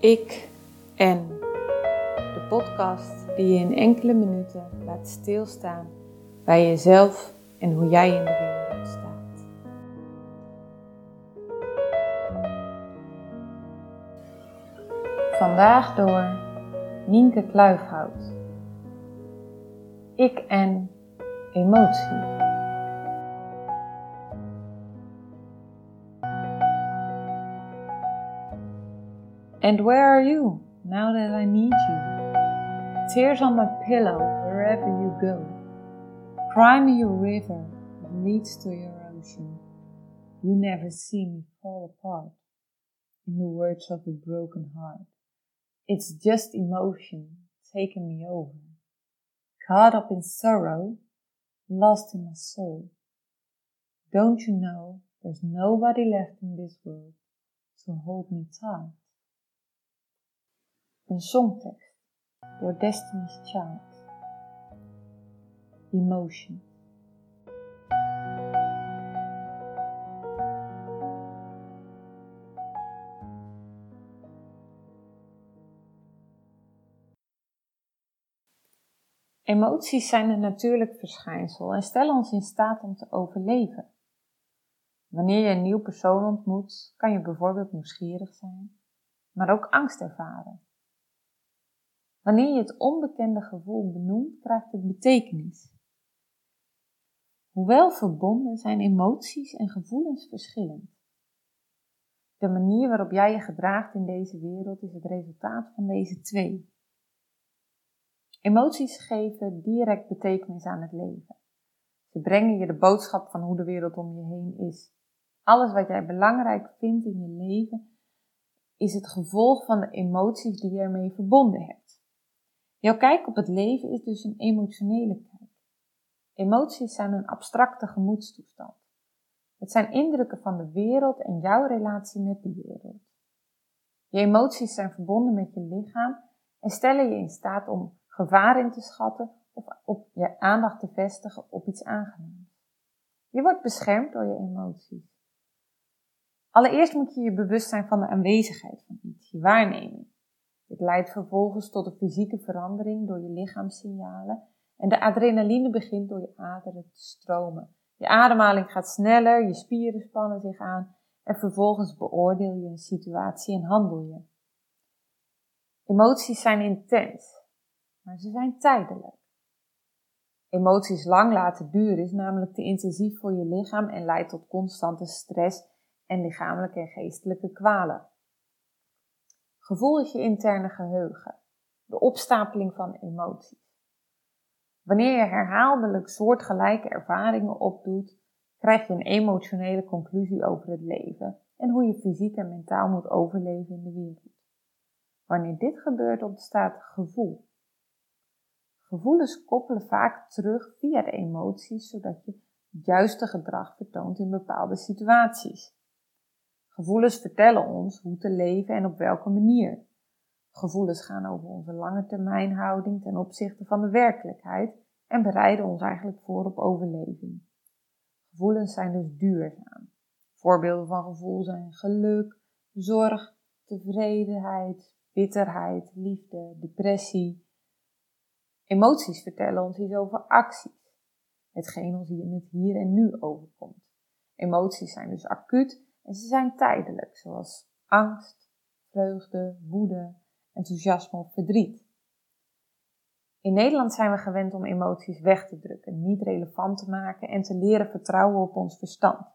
Ik en de podcast die je in enkele minuten laat stilstaan bij jezelf en hoe jij in de wereld staat. Vandaag door Nienke Kluifhout. Ik en emotie. And where are you now that I need you? Tears on my pillow wherever you go. Cry me your river that leads to your ocean. You never see me fall apart. In the words of a broken heart. It's just emotion taking me over. Caught up in sorrow, lost in my soul. Don't you know there's nobody left in this world to hold me tight? Een songtekst door Destiny's Child. Emotion. Emoties zijn een natuurlijk verschijnsel en stellen ons in staat om te overleven. Wanneer je een nieuw persoon ontmoet, kan je bijvoorbeeld nieuwsgierig zijn, maar ook angst ervaren. Wanneer je het onbekende gevoel benoemt, krijgt het betekenis. Hoewel verbonden zijn emoties en gevoelens verschillend. De manier waarop jij je gedraagt in deze wereld is het resultaat van deze twee. Emoties geven direct betekenis aan het leven. Ze brengen je de boodschap van hoe de wereld om je heen is. Alles wat jij belangrijk vindt in je leven is het gevolg van de emoties die je ermee verbonden hebt. Jouw kijk op het leven is dus een emotionele kijk. Emoties zijn een abstracte gemoedstoestand. Het zijn indrukken van de wereld en jouw relatie met die wereld. Je emoties zijn verbonden met je lichaam en stellen je in staat om gevaar in te schatten of op je aandacht te vestigen op iets aangenaams. Je wordt beschermd door je emoties. Allereerst moet je je bewust zijn van de aanwezigheid van iets, je waarneming. Dit leidt vervolgens tot een fysieke verandering door je lichaamssignalen en de adrenaline begint door je aderen te stromen. Je ademhaling gaat sneller, je spieren spannen zich aan en vervolgens beoordeel je een situatie en handel je. Emoties zijn intens, maar ze zijn tijdelijk. Emoties lang laten duren is namelijk te intensief voor je lichaam en leidt tot constante stress en lichamelijke en geestelijke kwalen. Gevoel is je interne geheugen, de opstapeling van emoties. Wanneer je herhaaldelijk soortgelijke ervaringen opdoet, krijg je een emotionele conclusie over het leven en hoe je fysiek en mentaal moet overleven in de wereld. Wanneer dit gebeurt, ontstaat gevoel. Gevoelens koppelen vaak terug via de emoties, zodat je het juiste gedrag vertoont in bepaalde situaties. Gevoelens vertellen ons hoe te leven en op welke manier. Gevoelens gaan over onze lange termijn houding ten opzichte van de werkelijkheid en bereiden ons eigenlijk voor op overleving. Gevoelens zijn dus duurzaam. Voorbeelden van gevoel zijn geluk, zorg, tevredenheid, bitterheid, liefde, depressie. Emoties vertellen ons iets over acties, hetgeen ons hier in het hier en nu overkomt. Emoties zijn dus acuut en ze zijn tijdelijk, zoals angst, vreugde, woede, enthousiasme of verdriet. In Nederland zijn we gewend om emoties weg te drukken, niet relevant te maken en te leren vertrouwen op ons verstand.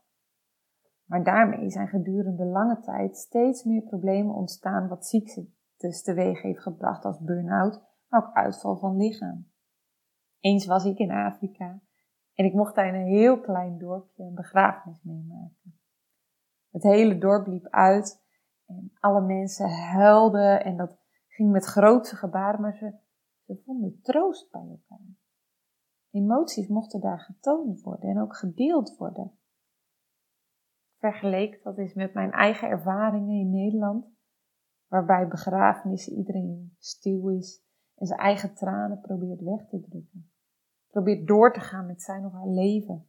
Maar daarmee zijn gedurende lange tijd steeds meer problemen ontstaan wat ziektes teweeg heeft gebracht als burn-out, maar ook uitval van lichaam. Eens was ik in Afrika en ik mocht daar in een heel klein dorpje een begrafenis meemaken. Het hele dorp liep uit en alle mensen huilden en dat ging met grootse gebaren, maar ze, ze vonden troost bij elkaar. Emoties mochten daar getoond worden en ook gedeeld worden. Vergeleek dat is met mijn eigen ervaringen in Nederland, waarbij begrafenissen iedereen stil is en zijn eigen tranen probeert weg te drukken. Probeert door te gaan met zijn of haar leven,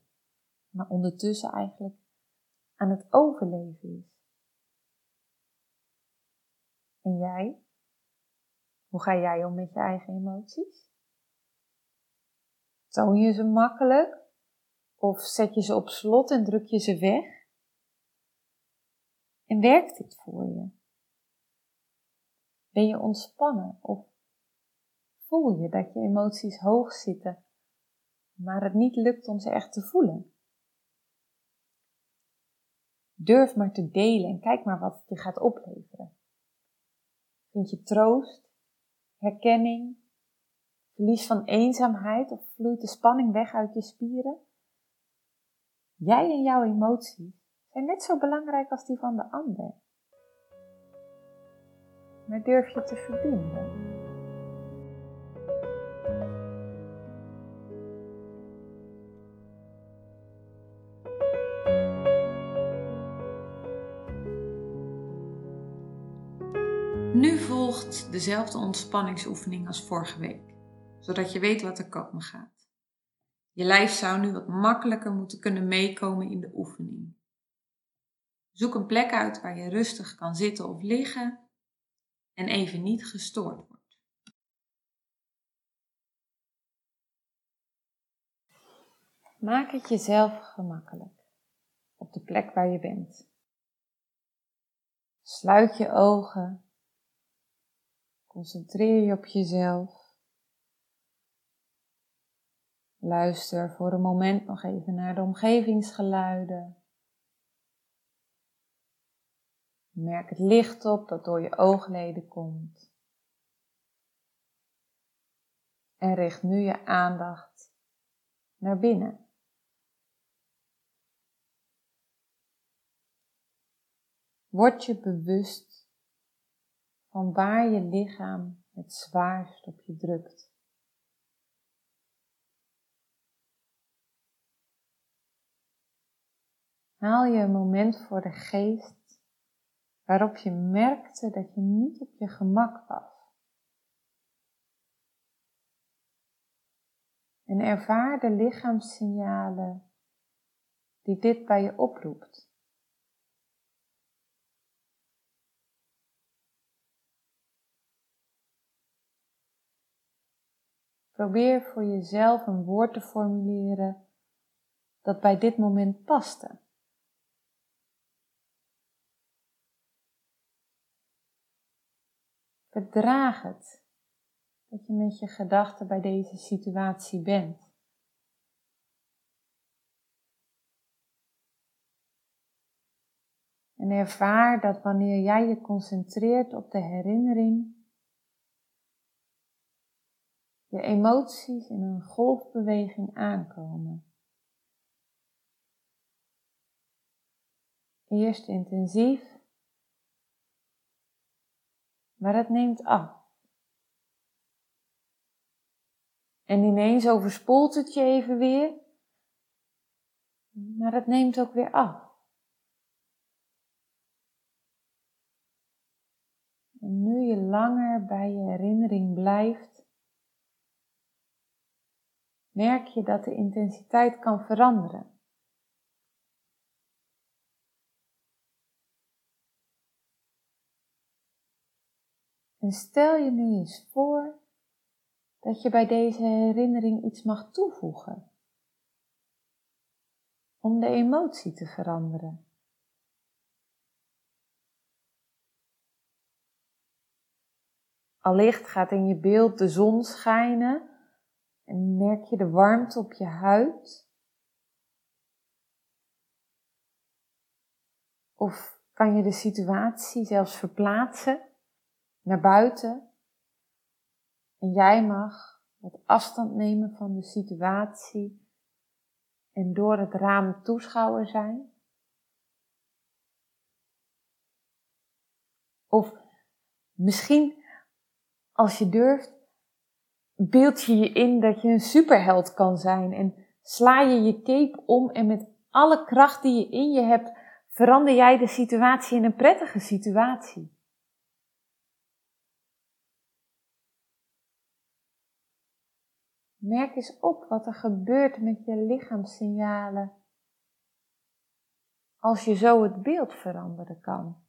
maar ondertussen eigenlijk aan het overleven is. En jij? Hoe ga jij om met je eigen emoties? Toon je ze makkelijk? Of zet je ze op slot en druk je ze weg? En werkt dit voor je? Ben je ontspannen of voel je dat je emoties hoog zitten, maar het niet lukt om ze echt te voelen? Durf maar te delen en kijk maar wat het je gaat opleveren. Vind je troost, herkenning, verlies van eenzaamheid of vloeit de spanning weg uit je spieren? Jij en jouw emoties zijn net zo belangrijk als die van de ander. Maar durf je te verbinden? Dezelfde ontspanningsoefening als vorige week, zodat je weet wat er komen gaat. Je lijf zou nu wat makkelijker moeten kunnen meekomen in de oefening. Zoek een plek uit waar je rustig kan zitten of liggen en even niet gestoord wordt. Maak het jezelf gemakkelijk op de plek waar je bent. Sluit je ogen. Concentreer je op jezelf. Luister voor een moment nog even naar de omgevingsgeluiden. Merk het licht op dat door je oogleden komt. En richt nu je aandacht naar binnen. Word je bewust van waar je lichaam het zwaarst op je drukt. Haal je een moment voor de geest waarop je merkte dat je niet op je gemak was. En ervaar de lichaamssignalen die dit bij je oproept. Probeer voor jezelf een woord te formuleren dat bij dit moment paste. Verdraag het dat je met je gedachten bij deze situatie bent. En ervaar dat wanneer jij je concentreert op de herinnering, je emoties in een golfbeweging aankomen. Eerst intensief maar het neemt af. En ineens overspoelt het je even weer, maar het neemt ook weer af. En nu je langer bij je herinnering blijft, merk je dat de intensiteit kan veranderen. En stel je nu eens voor dat je bij deze herinnering iets mag toevoegen om de emotie te veranderen. Allicht gaat in je beeld de zon schijnen en merk je de warmte op je huid. Of kan je de situatie zelfs verplaatsen naar buiten. En jij mag wat afstand nemen van de situatie en door het raam toeschouwer zijn. Of misschien, als je durft, beeld je je in dat je een superheld kan zijn en sla je je cape om en met alle kracht die je in je hebt, verander jij de situatie in een prettige situatie. Merk eens op wat er gebeurt met je lichaamssignalen als je zo het beeld veranderen kan.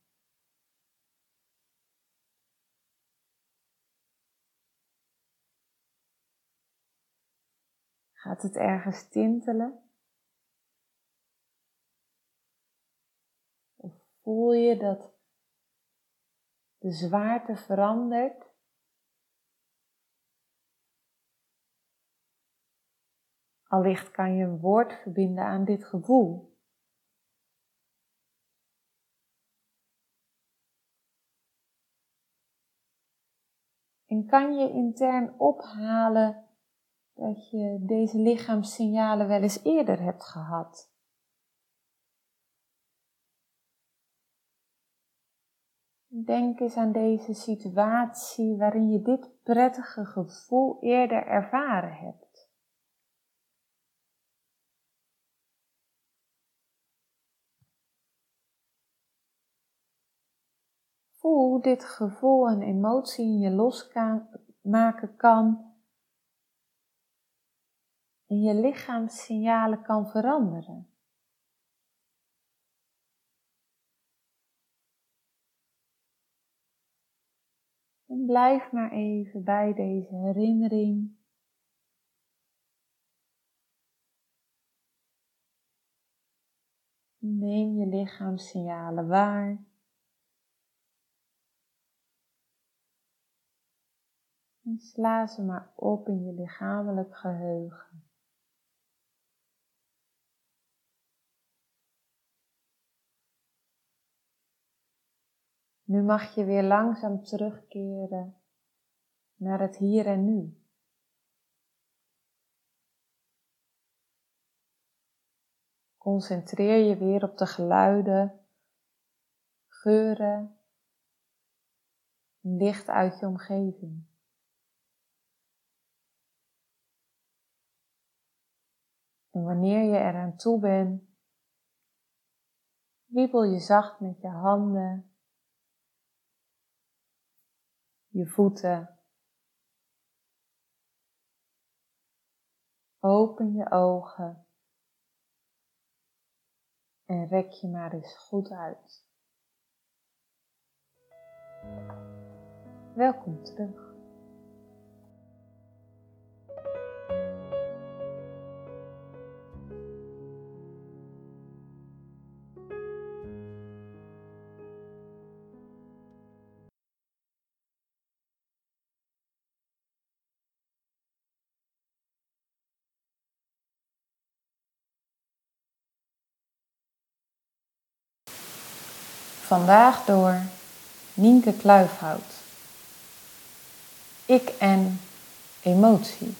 Gaat het ergens tintelen? Of voel je dat de zwaarte verandert? Allicht kan je een woord verbinden aan dit gevoel. En kan je intern ophalen dat je deze lichaamssignalen wel eens eerder hebt gehad? Denk eens aan deze situatie waarin je dit prettige gevoel eerder ervaren hebt. Voel hoe dit gevoel en emotie in je losmaken kan en je lichaamssignalen kan veranderen. En blijf maar even bij deze herinnering. Neem je lichaamssignalen waar. En sla ze maar op in je lichamelijk geheugen. Nu mag je weer langzaam terugkeren naar het hier en nu. Concentreer je weer op de geluiden, geuren, licht uit je omgeving. En wanneer je eraan toe bent, wiebel je zacht met je handen, je voeten. Open je ogen en rek je maar eens goed uit. Welkom terug. Vandaag door Nienke Kluifhout. Ik en emotie.